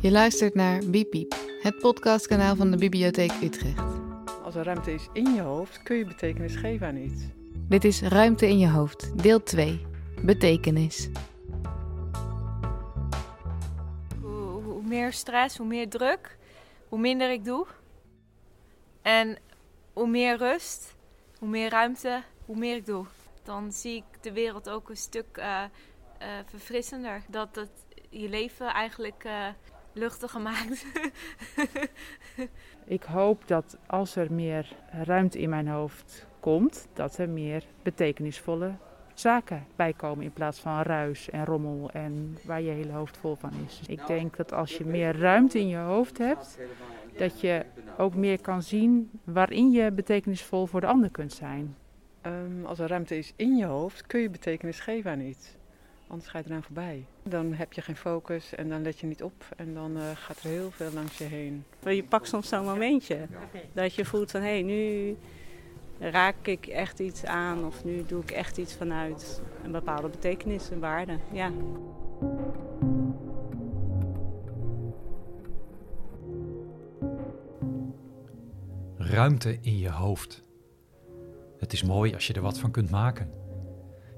Je luistert naar Bipiep, het podcastkanaal van de Bibliotheek Utrecht. Als er ruimte is in je hoofd, kun je betekenis geven aan iets. Dit is Ruimte in je hoofd, deel 2. Betekenis. Hoe, hoe meer stress, hoe meer druk, hoe minder ik doe. En hoe meer rust, hoe meer ruimte, hoe meer ik doe. Dan zie ik de wereld ook een stuk eh, eh, verfrissender. Dat het je leven eigenlijk eh, luchtiger maakt. Ik hoop dat als er meer ruimte in mijn hoofd komt, dat er meer betekenisvolle zaken bij komen in plaats van ruis en rommel en waar je hele hoofd vol van is. Ik denk dat als je meer ruimte in je hoofd hebt, dat je ook meer kan zien waarin je betekenisvol voor de ander kunt zijn. Ehm, als er ruimte is in je hoofd, kun je betekenis geven aan iets. Anders ga je eraan voorbij. Dan heb je geen focus en dan let je niet op en dan eh, gaat er heel veel langs je heen. Je pakt soms zo'n momentje dat je voelt van hé, hey, nu raak ik echt iets aan of nu doe ik echt iets vanuit een bepaalde betekenis en waarde. Ja. Ruimte in je hoofd. Het is mooi als je er wat van kunt maken.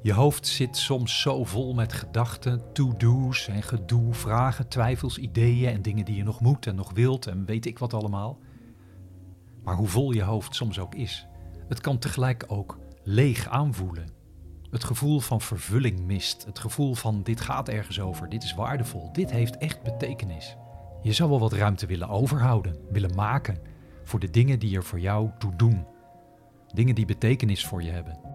Je hoofd zit soms zo vol met gedachten, to-do's en gedoe, vragen, twijfels, ideeën en dingen die je nog moet en nog wilt en weet ik wat allemaal. Maar hoe vol je hoofd soms ook is, het kan tegelijk ook leeg aanvoelen. Het gevoel van vervulling mist, het gevoel van dit gaat ergens over, dit is waardevol, dit heeft echt betekenis. Je zou wel wat ruimte willen overhouden, willen maken voor de dingen die er voor jou toe doen. Dingen die betekenis voor je hebben.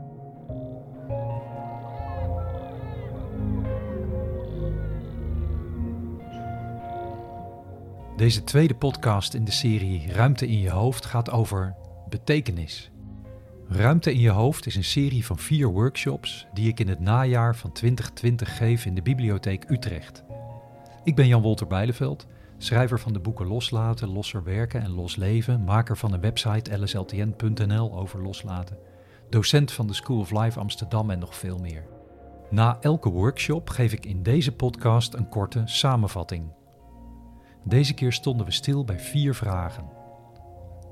Deze tweede podcast in de serie Ruimte in je hoofd gaat over betekenis. Ruimte in je hoofd is een serie van vier workshops die ik in het najaar van 2020 geef in de Bibliotheek Utrecht. Ik ben Jan Wolter Bijleveld, schrijver van de boeken Loslaten, Losser Werken en Los Leven, maker van de website lsltn.nl over loslaten, docent van de School of Life Amsterdam en nog veel meer. Na elke workshop geef ik in deze podcast een korte samenvatting deze keer stonden we stil bij vier vragen.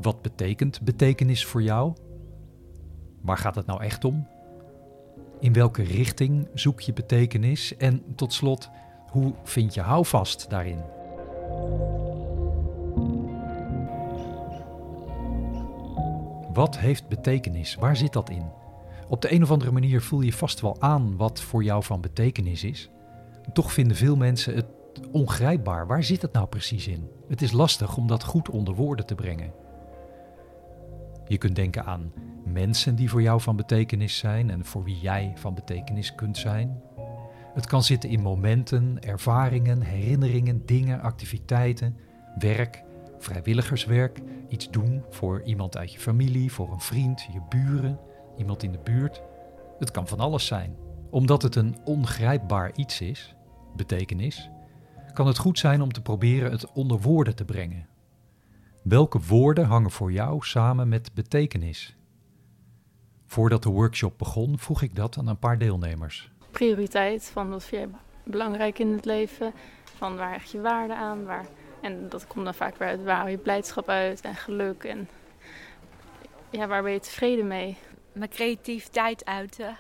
Wat betekent betekenis voor jou? Waar gaat het nou echt om? In welke richting zoek je betekenis? En tot slot, hoe vind je houvast daarin? Wat heeft betekenis? Waar zit dat in? Op de een of andere manier voel je vast wel aan wat voor jou van betekenis is. Toch vinden veel mensen het ongrijpbaar. Waar zit het nou precies in? Het is lastig om dat goed onder woorden te brengen. Je kunt denken aan mensen die voor jou van betekenis zijn en voor wie jij van betekenis kunt zijn. Het kan zitten in momenten, ervaringen, herinneringen, dingen, activiteiten, werk, vrijwilligerswerk, iets doen voor iemand uit je familie, voor een vriend, je buren, iemand in de buurt. Het kan van alles zijn. Omdat het een ongrijpbaar iets is, betekenis, kan het goed zijn om te proberen het onder woorden te brengen. Welke woorden hangen voor jou samen met betekenis? Voordat de workshop begon, vroeg ik dat aan een paar deelnemers. Prioriteit van wat vind je belangrijk in het leven, van waar hecht je waarde aan, waar, en dat komt dan vaak weer uit waar hou je blijdschap uit en geluk en ja, waar ben je tevreden mee? Mijn creativiteit uiten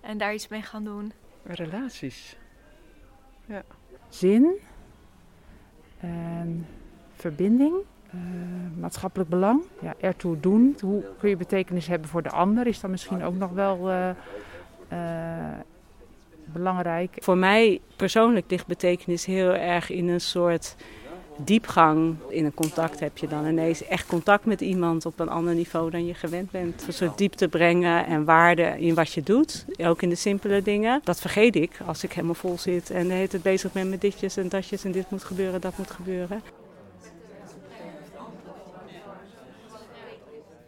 en daar iets mee gaan doen. Relaties. Ja zin en verbinding, uh, maatschappelijk belang, ja, ertoe doen. Hoe kun je betekenis hebben voor de ander? Is dat misschien ook nog wel uh, uh, belangrijk? Voor mij persoonlijk ligt betekenis heel erg in een soort diepgang in een contact heb je dan ineens echt contact met iemand op een ander niveau dan je gewend bent. Een soort diepte brengen en waarde in wat je doet, ook in de simpele dingen. Dat vergeet ik als ik helemaal vol zit en de hele bezig ben met ditjes en datjes en dit moet gebeuren, dat moet gebeuren.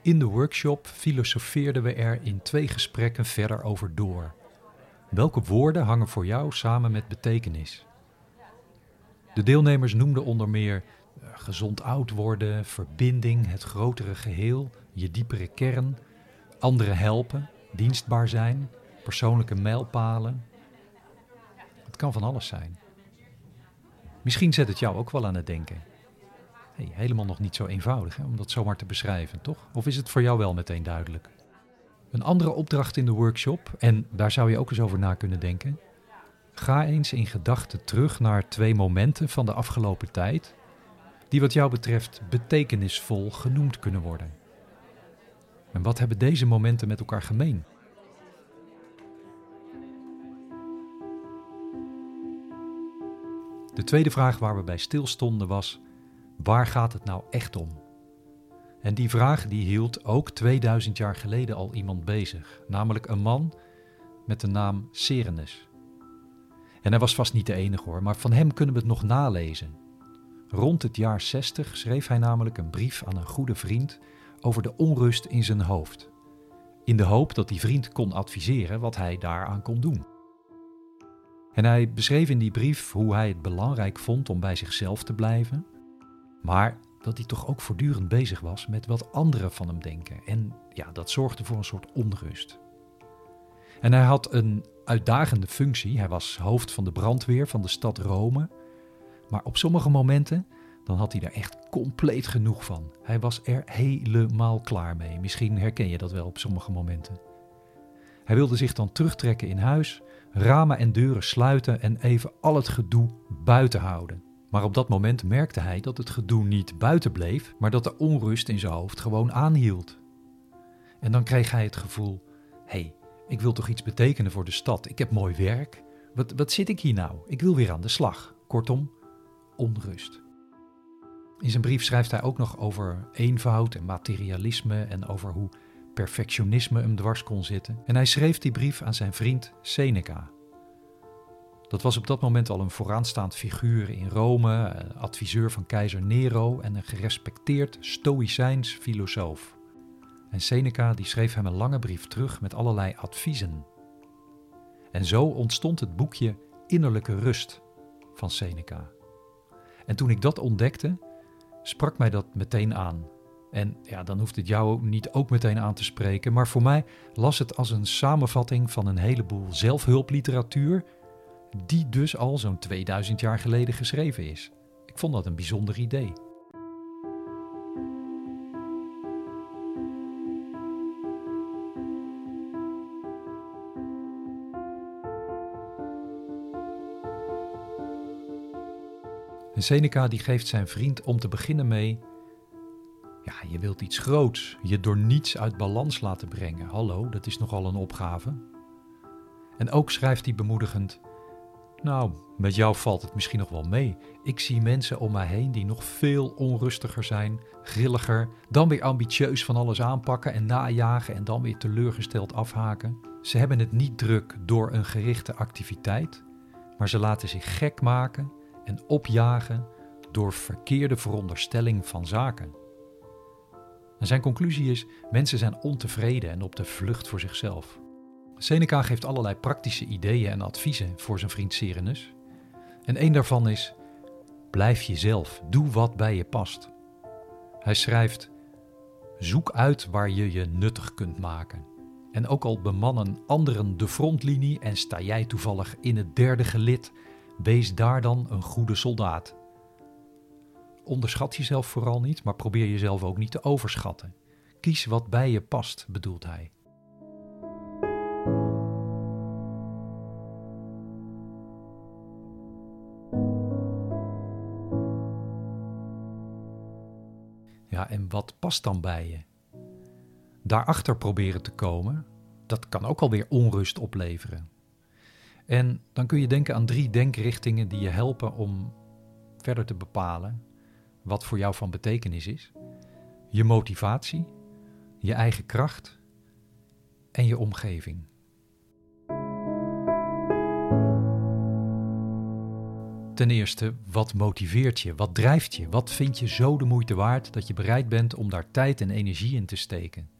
In de workshop filosofeerden we er in twee gesprekken verder over door. Welke woorden hangen voor jou samen met betekenis? De deelnemers noemden onder meer eh, gezond oud worden, verbinding, het grotere geheel, je diepere kern, anderen helpen, dienstbaar zijn, persoonlijke mijlpalen. Het kan van alles zijn. Misschien zet het jou ook wel aan het denken. Hey, helemaal nog niet zo eenvoudig hè, om dat zomaar te beschrijven, toch? Of is het voor jou wel meteen duidelijk? Een andere opdracht in de workshop, en daar zou je ook eens over na kunnen denken. Ga eens in gedachten terug naar twee momenten van de afgelopen tijd die wat jou betreft betekenisvol genoemd kunnen worden. En wat hebben deze momenten met elkaar gemeen? De tweede vraag waar we bij stilstonden was: waar gaat het nou echt om? En die vraag die hield ook 2000 jaar geleden al iemand bezig, namelijk een man met de naam Serenus. En hij was vast niet de enige hoor, maar van hem kunnen we het nog nalezen. Rond het jaar 60 schreef hij namelijk een brief aan een goede vriend over de onrust in zijn hoofd. In de hoop dat die vriend kon adviseren wat hij daaraan kon doen. En hij beschreef in die brief hoe hij het belangrijk vond om bij zichzelf te blijven, maar dat hij toch ook voortdurend bezig was met wat anderen van hem denken. En ja, dat zorgde voor een soort onrust. En hij had een uitdagende functie. Hij was hoofd van de brandweer van de stad Rome. Maar op sommige momenten dan had hij daar echt compleet genoeg van. Hij was er helemaal klaar mee. Misschien herken je dat wel op sommige momenten. Hij wilde zich dan terugtrekken in huis, ramen en deuren sluiten en even al het gedoe buiten houden. Maar op dat moment merkte hij dat het gedoe niet buiten bleef, maar dat de onrust in zijn hoofd gewoon aanhield. En dan kreeg hij het gevoel: hé, hey, ik wil toch iets betekenen voor de stad. Ik heb mooi werk. Wat, wat zit ik hier nou? Ik wil weer aan de slag. Kortom, onrust. In zijn brief schrijft hij ook nog over eenvoud en materialisme en over hoe perfectionisme hem dwars kon zitten. En hij schreef die brief aan zijn vriend Seneca. Dat was op dat moment al een vooraanstaand figuur in Rome, adviseur van keizer Nero en een gerespecteerd stoïcijns filosoof. En Seneca die schreef hem een lange brief terug met allerlei adviezen. En zo ontstond het boekje Innerlijke Rust van Seneca. En toen ik dat ontdekte, sprak mij dat meteen aan. En ja, dan hoeft het jou niet ook meteen aan te spreken, maar voor mij las het als een samenvatting van een heleboel zelfhulpliteratuur, die dus al zo'n 2000 jaar geleden geschreven is. Ik vond dat een bijzonder idee. Seneca die geeft zijn vriend om te beginnen mee... Ja, je wilt iets groots, je door niets uit balans laten brengen. Hallo, dat is nogal een opgave. En ook schrijft hij bemoedigend... Nou, met jou valt het misschien nog wel mee. Ik zie mensen om mij heen die nog veel onrustiger zijn, grilliger, dan weer ambitieus van alles aanpakken en najagen en dan weer teleurgesteld afhaken. Ze hebben het niet druk door een gerichte activiteit, maar ze laten zich gek maken en opjagen door verkeerde veronderstelling van zaken. En zijn conclusie is: mensen zijn ontevreden en op de vlucht voor zichzelf. Seneca geeft allerlei praktische ideeën en adviezen voor zijn vriend Serenus. En een daarvan is: blijf jezelf, doe wat bij je past. Hij schrijft: zoek uit waar je je nuttig kunt maken. En ook al bemannen anderen de frontlinie en sta jij toevallig in het derde gelid Wees daar dan een goede soldaat. Onderschat jezelf vooral niet, maar probeer jezelf ook niet te overschatten. Kies wat bij je past, bedoelt hij. Ja, en wat past dan bij je? Daarachter proberen te komen, dat kan ook alweer onrust opleveren. En dan kun je denken aan drie denkrichtingen die je helpen om verder te bepalen wat voor jou van betekenis is. Je motivatie, je eigen kracht en je omgeving. Ten eerste, wat motiveert je? Wat drijft je? Wat vind je zo de moeite waard dat je bereid bent om daar tijd en energie in te steken?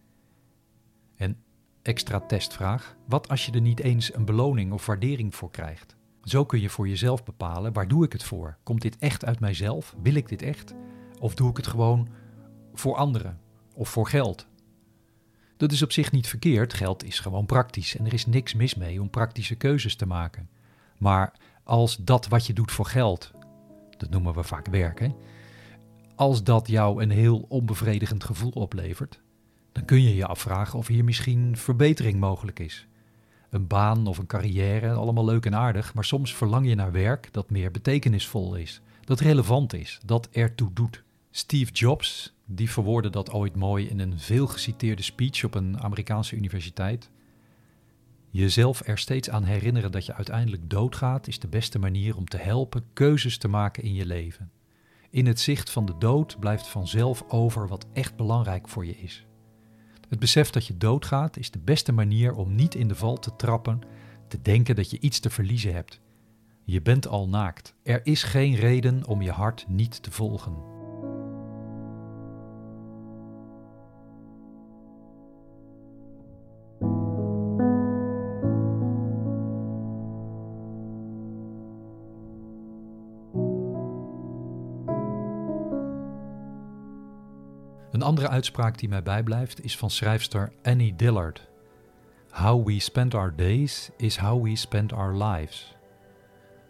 En extra testvraag. Wat als je er niet eens een beloning of waardering voor krijgt? Zo kun je voor jezelf bepalen, waar doe ik het voor? Komt dit echt uit mijzelf? Wil ik dit echt? Of doe ik het gewoon voor anderen of voor geld? Dat is op zich niet verkeerd, geld is gewoon praktisch en er is niks mis mee om praktische keuzes te maken. Maar als dat wat je doet voor geld, dat noemen we vaak werken, als dat jou een heel onbevredigend gevoel oplevert, dan kun je je afvragen of hier misschien verbetering mogelijk is. Een baan of een carrière, allemaal leuk en aardig, maar soms verlang je naar werk dat meer betekenisvol is, dat relevant is, dat ertoe doet. Steve Jobs, die verwoordde dat ooit mooi in een veelgeciteerde speech op een Amerikaanse universiteit. Jezelf er steeds aan herinneren dat je uiteindelijk doodgaat, is de beste manier om te helpen keuzes te maken in je leven. In het zicht van de dood blijft vanzelf over wat echt belangrijk voor je is. Het besef dat je doodgaat is de beste manier om niet in de val te trappen, te denken dat je iets te verliezen hebt. Je bent al naakt. Er is geen reden om je hart niet te volgen. Andere uitspraak die mij bijblijft is van schrijfster Annie Dillard. How we spend our days is how we spend our lives.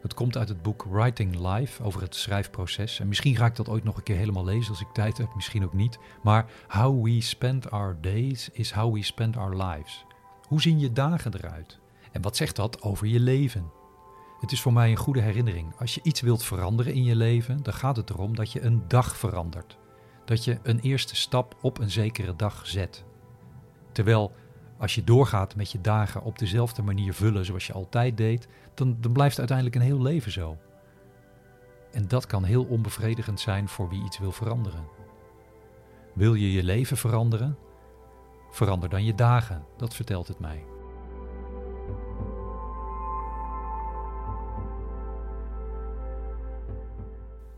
Het komt uit het boek Writing Life over het schrijfproces. En misschien ga ik dat ooit nog een keer helemaal lezen als ik tijd heb, misschien ook niet. Maar how we spend our days is how we spend our lives. Hoe zien je dagen eruit? En wat zegt dat over je leven? Het is voor mij een goede herinnering. Als je iets wilt veranderen in je leven, dan gaat het erom dat je een dag verandert dat je een eerste stap op een zekere dag zet. Terwijl als je doorgaat met je dagen op dezelfde manier vullen zoals je altijd deed, dan, dan blijft uiteindelijk een heel leven zo. En dat kan heel onbevredigend zijn voor wie iets wil veranderen. Wil je je leven veranderen? Verander dan je dagen, dat vertelt het mij.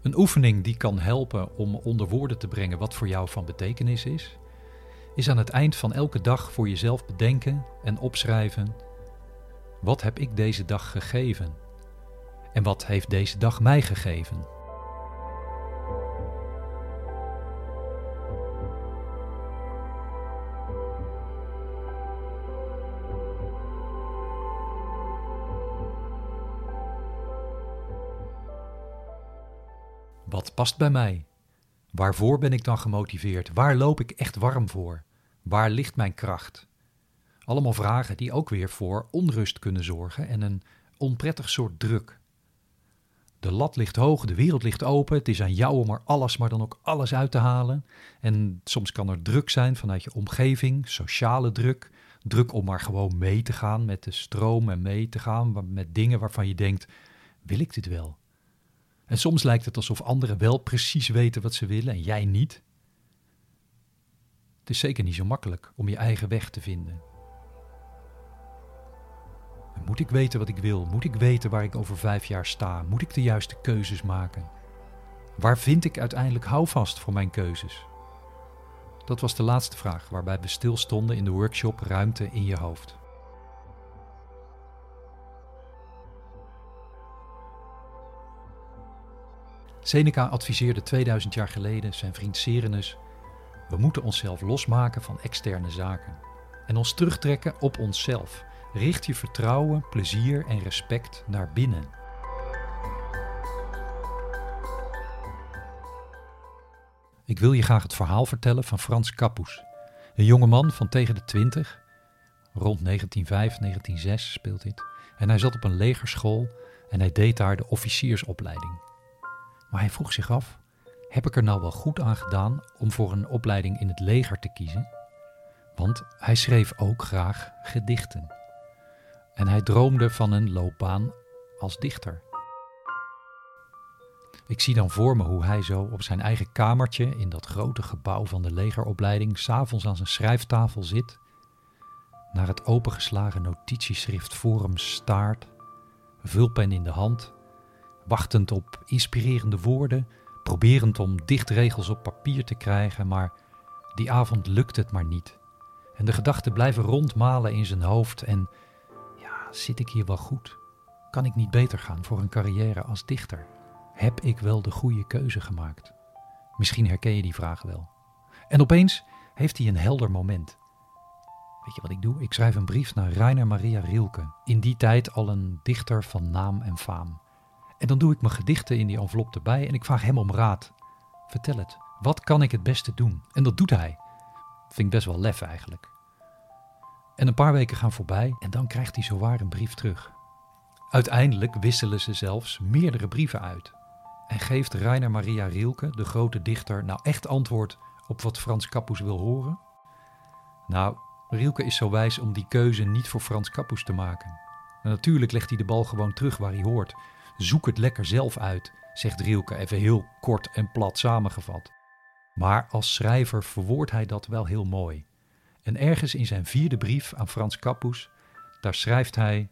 Een oefening die kan helpen om onder woorden te brengen wat voor jou van betekenis is, is aan het eind van elke dag voor jezelf bedenken en opschrijven: wat heb ik deze dag gegeven? En wat heeft deze dag mij gegeven? Wat past bij mij? Waarvoor ben ik dan gemotiveerd? Waar loop ik echt warm voor? Waar ligt mijn kracht? Allemaal vragen die ook weer voor onrust kunnen zorgen en een onprettig soort druk. De lat ligt hoog, de wereld ligt open. Het is aan jou om er alles, maar dan ook alles uit te halen. En soms kan er druk zijn vanuit je omgeving, sociale druk. Druk om maar gewoon mee te gaan met de stroom en mee te gaan met dingen waarvan je denkt: wil ik dit wel? En soms lijkt het alsof anderen wel precies weten wat ze willen en jij niet. Het is zeker niet zo makkelijk om je eigen weg te vinden. moet ik weten wat ik wil? Moet ik weten waar ik over vijf jaar sta? Moet ik de juiste keuzes maken? Waar vind ik uiteindelijk houvast voor mijn keuzes? Dat was de laatste vraag waarbij we stilstonden in de workshop Ruimte in je hoofd. Seneca adviseerde 2000 jaar geleden zijn vriend Serenus: We moeten onszelf losmaken van externe zaken en ons terugtrekken op onszelf. Richt je vertrouwen, plezier en respect naar binnen. Ik wil je graag het verhaal vertellen van Frans Kappus, een jonge man van tegen de 20. Rond 1905, 1906 speelt dit. En hij zat op een legerschool en hij deed daar de officiersopleiding. Maar hij vroeg zich af: heb ik er nou wel goed aan gedaan om voor een opleiding in het leger te kiezen? Want hij schreef ook graag gedichten. En hij droomde van een loopbaan als dichter. Ik zie dan voor me hoe hij zo op zijn eigen kamertje in dat grote gebouw van de legeropleiding s'avonds aan zijn schrijftafel zit, naar het opengeslagen notitieschrift voor hem staart, vulpen in de hand wachtend op inspirerende woorden, proberend om dichtregels op papier te krijgen, maar die avond lukt het maar niet. En de gedachten blijven rondmalen in zijn hoofd en ja, zit ik hier wel goed? Kan ik niet beter gaan voor een carrière als dichter? Heb ik wel de goede keuze gemaakt? Misschien herken je die vraag wel. En opeens heeft hij een helder moment. Weet je wat ik doe? Ik schrijf een brief naar Rainer Maria Rilke, in die tijd al een dichter van naam en faam. En dan doe ik mijn gedichten in die envelop erbij en ik vraag hem om raad. Vertel het. Wat kan ik het beste doen? En dat doet hij. Vind ik best wel lef eigenlijk. En een paar weken gaan voorbij en dan krijgt hij zowaar een brief terug. Uiteindelijk wisselen ze zelfs meerdere brieven uit. En geeft Rainer Maria Rilke, de grote dichter, nou echt antwoord op wat Frans Kappus wil horen? Nou, Rilke is zo wijs om die keuze niet voor Frans Kappus te maken. En natuurlijk legt hij de bal gewoon terug waar hij hoort. Zoek het lekker zelf uit, zegt Rilke even heel kort en plat samengevat. Maar als schrijver verwoordt hij dat wel heel mooi. En ergens in zijn vierde brief aan Frans Kappus, daar schrijft hij: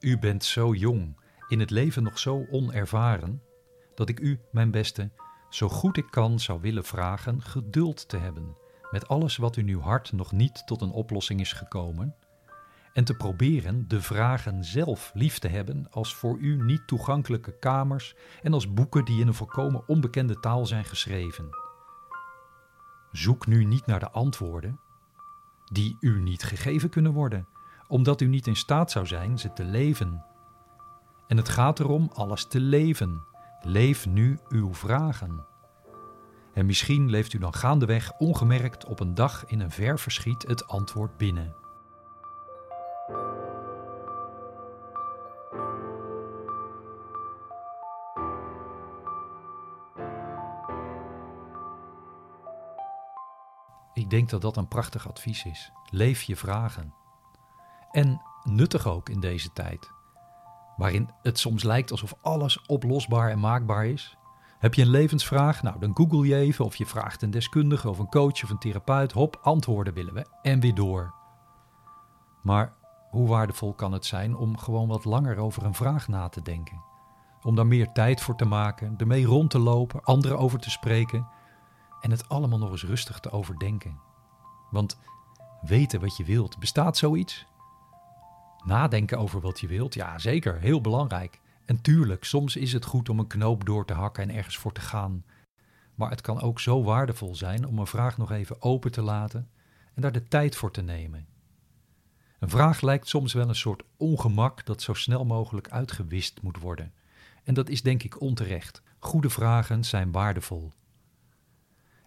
U bent zo jong, in het leven nog zo onervaren, dat ik u, mijn beste, zo goed ik kan zou willen vragen geduld te hebben met alles wat in uw hart nog niet tot een oplossing is gekomen, en te proberen de vragen zelf lief te hebben als voor u niet toegankelijke kamers en als boeken die in een volkomen onbekende taal zijn geschreven. Zoek nu niet naar de antwoorden die u niet gegeven kunnen worden, omdat u niet in staat zou zijn ze te leven. En het gaat erom alles te leven. Leef nu uw vragen. En misschien leeft u dan gaandeweg ongemerkt op een dag in een ver verschiet het antwoord binnen. Ik denk dat dat een prachtig advies is. Leef je vragen. En nuttig ook in deze tijd, waarin het soms lijkt alsof alles oplosbaar en maakbaar is. Heb je een levensvraag? Nou, dan google je even of je vraagt een deskundige of een coach of een therapeut. Hop, antwoorden willen we en weer door. Maar hoe waardevol kan het zijn om gewoon wat langer over een vraag na te denken? Om daar meer tijd voor te maken, ermee rond te lopen, anderen over te spreken en het allemaal nog eens rustig te overdenken. Want weten wat je wilt, bestaat zoiets? Nadenken over wat je wilt, ja zeker, heel belangrijk. En tuurlijk, soms is het goed om een knoop door te hakken en ergens voor te gaan. Maar het kan ook zo waardevol zijn om een vraag nog even open te laten en daar de tijd voor te nemen. Een vraag lijkt soms wel een soort ongemak dat zo snel mogelijk uitgewist moet worden. En dat is denk ik onterecht. Goede vragen zijn waardevol.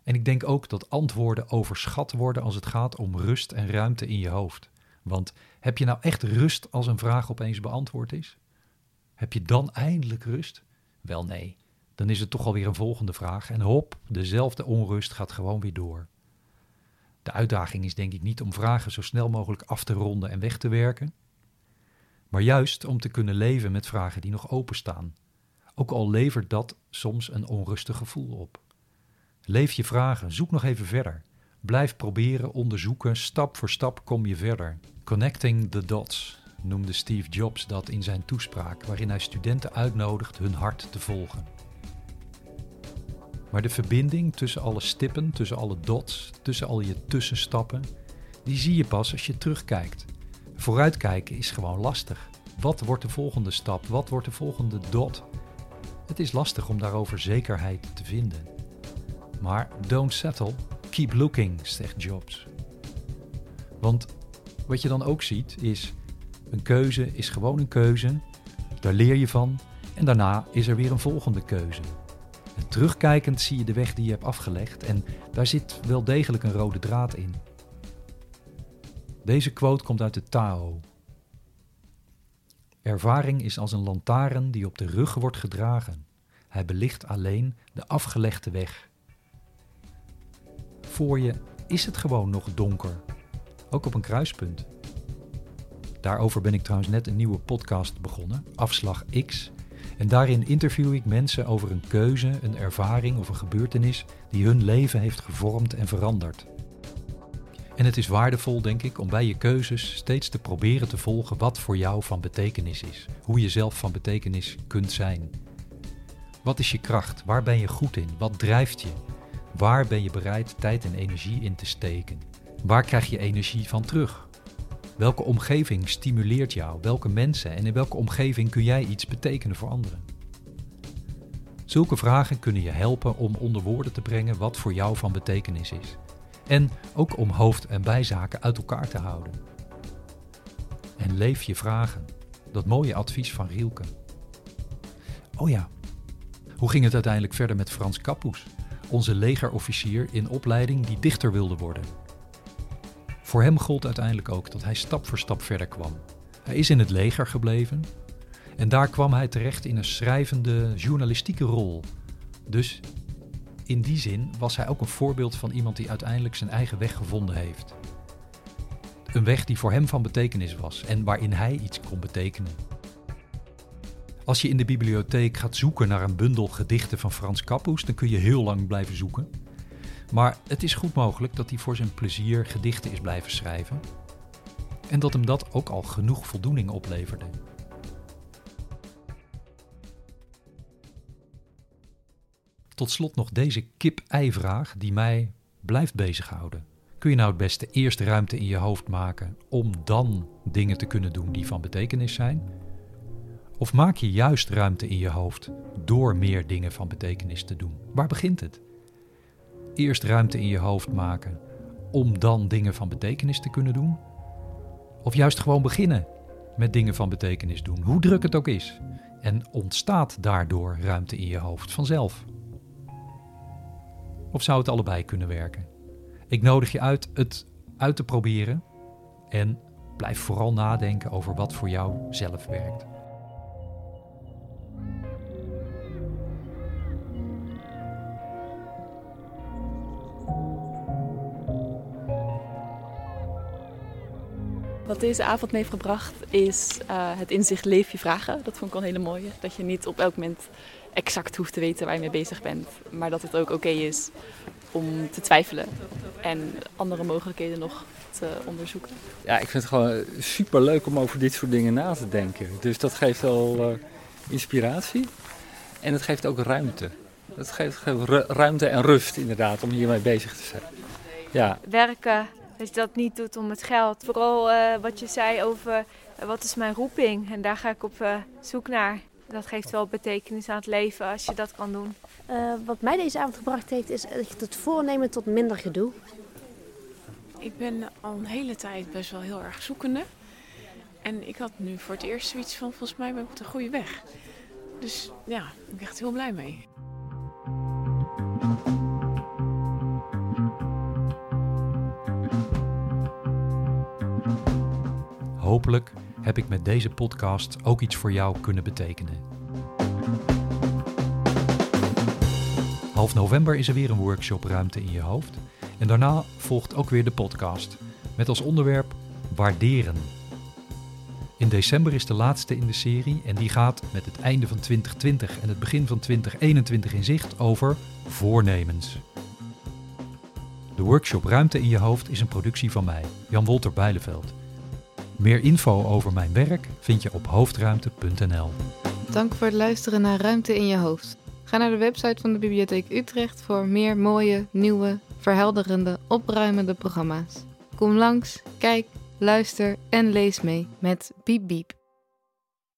En ik denk ook dat antwoorden overschat worden als het gaat om rust en ruimte in je hoofd. Want heb je nou echt rust als een vraag opeens beantwoord is? Heb je dan eindelijk rust? Wel nee, dan is het toch alweer een volgende vraag en hop, dezelfde onrust gaat gewoon weer door. De uitdaging is denk ik niet om vragen zo snel mogelijk af te ronden en weg te werken, maar juist om te kunnen leven met vragen die nog openstaan. Ook al levert dat soms een onrustig gevoel op. Leef je vragen, zoek nog even verder. Blijf proberen, onderzoeken, stap voor stap kom je verder. Connecting the dots noemde Steve Jobs dat in zijn toespraak, waarin hij studenten uitnodigt hun hart te volgen. Maar de verbinding tussen alle stippen, tussen alle dots, tussen al je tussenstappen, die zie je pas als je terugkijkt. Vooruitkijken is gewoon lastig. Wat wordt de volgende stap? Wat wordt de volgende dot? Het is lastig om daarover zekerheid te vinden. Maar don't settle, keep looking, zegt Jobs. Want wat je dan ook ziet is, een keuze is gewoon een keuze, daar leer je van en daarna is er weer een volgende keuze. En terugkijkend zie je de weg die je hebt afgelegd en daar zit wel degelijk een rode draad in. Deze quote komt uit de Tao. Ervaring is als een lantaarn die op de rug wordt gedragen. Hij belicht alleen de afgelegde weg. Voor je is het gewoon nog donker, ook op een kruispunt. Daarover ben ik trouwens net een nieuwe podcast begonnen, Afslag X. En daarin interview ik mensen over een keuze, een ervaring of een gebeurtenis die hun leven heeft gevormd en veranderd. En het is waardevol, denk ik, om bij je keuzes steeds te proberen te volgen wat voor jou van betekenis is. Hoe je zelf van betekenis kunt zijn. Wat is je kracht? Waar ben je goed in? Wat drijft je? Waar ben je bereid tijd en energie in te steken? Waar krijg je energie van terug? Welke omgeving stimuleert jou? Welke mensen en in welke omgeving kun jij iets betekenen voor anderen? Zulke vragen kunnen je helpen om onder woorden te brengen wat voor jou van betekenis is. En ook om hoofd- en bijzaken uit elkaar te houden. En leef je vragen. Dat mooie advies van Rielke. Oh ja, hoe ging het uiteindelijk verder met Frans Kapoes, onze legerofficier in opleiding die dichter wilde worden? Voor hem gold uiteindelijk ook dat hij stap voor stap verder kwam. Hij is in het leger gebleven en daar kwam hij terecht in een schrijvende journalistieke rol. Dus in die zin was hij ook een voorbeeld van iemand die uiteindelijk zijn eigen weg gevonden heeft. Een weg die voor hem van betekenis was en waarin hij iets kon betekenen. Als je in de bibliotheek gaat zoeken naar een bundel gedichten van Frans Kappus, dan kun je heel lang blijven zoeken. Maar het is goed mogelijk dat hij voor zijn plezier gedichten is blijven schrijven. En dat hem dat ook al genoeg voldoening opleverde. Tot slot nog deze kip-ei-vraag die mij blijft bezighouden. Kun je nou het beste eerst ruimte in je hoofd maken om dan dingen te kunnen doen die van betekenis zijn? Of maak je juist ruimte in je hoofd door meer dingen van betekenis te doen? Waar begint het? Eerst ruimte in je hoofd maken om dan dingen van betekenis te kunnen doen? Of juist gewoon beginnen met dingen van betekenis doen, hoe druk het ook is? En ontstaat daardoor ruimte in je hoofd vanzelf? Of zou het allebei kunnen werken? Ik nodig je uit het uit te proberen en blijf vooral nadenken over wat voor jou zelf werkt. Wat deze avond me heeft gebracht is uh, het inzicht leef je vragen. Dat vond ik wel een hele mooie. Dat je niet op elk moment exact hoeft te weten waar je mee bezig bent. Maar dat het ook oké is om te twijfelen en andere mogelijkheden nog te onderzoeken. Ja, ik vind het gewoon super leuk om over dit soort dingen na te denken. Dus dat geeft wel uh, inspiratie en het geeft ook ruimte. Het geeft, geeft ruimte en rust inderdaad om hiermee bezig te zijn. Ja. Werken, dat je dat niet doet om het geld. Vooral uh, wat je zei over uh, wat is mijn roeping en daar ga ik op zoek naar. Dat geeft wel betekenis aan het leven als je dat kan doen. Uh, wat mij deze avond gebracht heeft, is het voornemen tot minder gedoe. Ik ben al een hele tijd best wel heel erg zoekende. En ik had nu voor het eerst zoiets van, volgens mij ben ik op de goede weg. Dus ja, ik ben echt heel blij mee. Hopelijk heb ik met deze podcast ook iets voor jou kunnen betekenen. Half november is er weer een workshop Ruimte in je hoofd. En daarna volgt ook weer de podcast. Met als onderwerp Waarderen. In december is de laatste in de serie en die gaat met het einde van 2020 en het begin van 2021 in zicht over voornemens. De workshop Ruimte in je hoofd is een productie van mij, Jan Wolter Bijleveld. Meer info over mijn werk vind je op hoofdruimte.nl. Dank voor het luisteren naar Ruimte in je hoofd. Ga naar de website van de Bibliotheek Utrecht voor meer mooie, nieuwe, verhelderende, opruimende programma's. Kom langs, kijk, luister en lees mee met Biep Biep.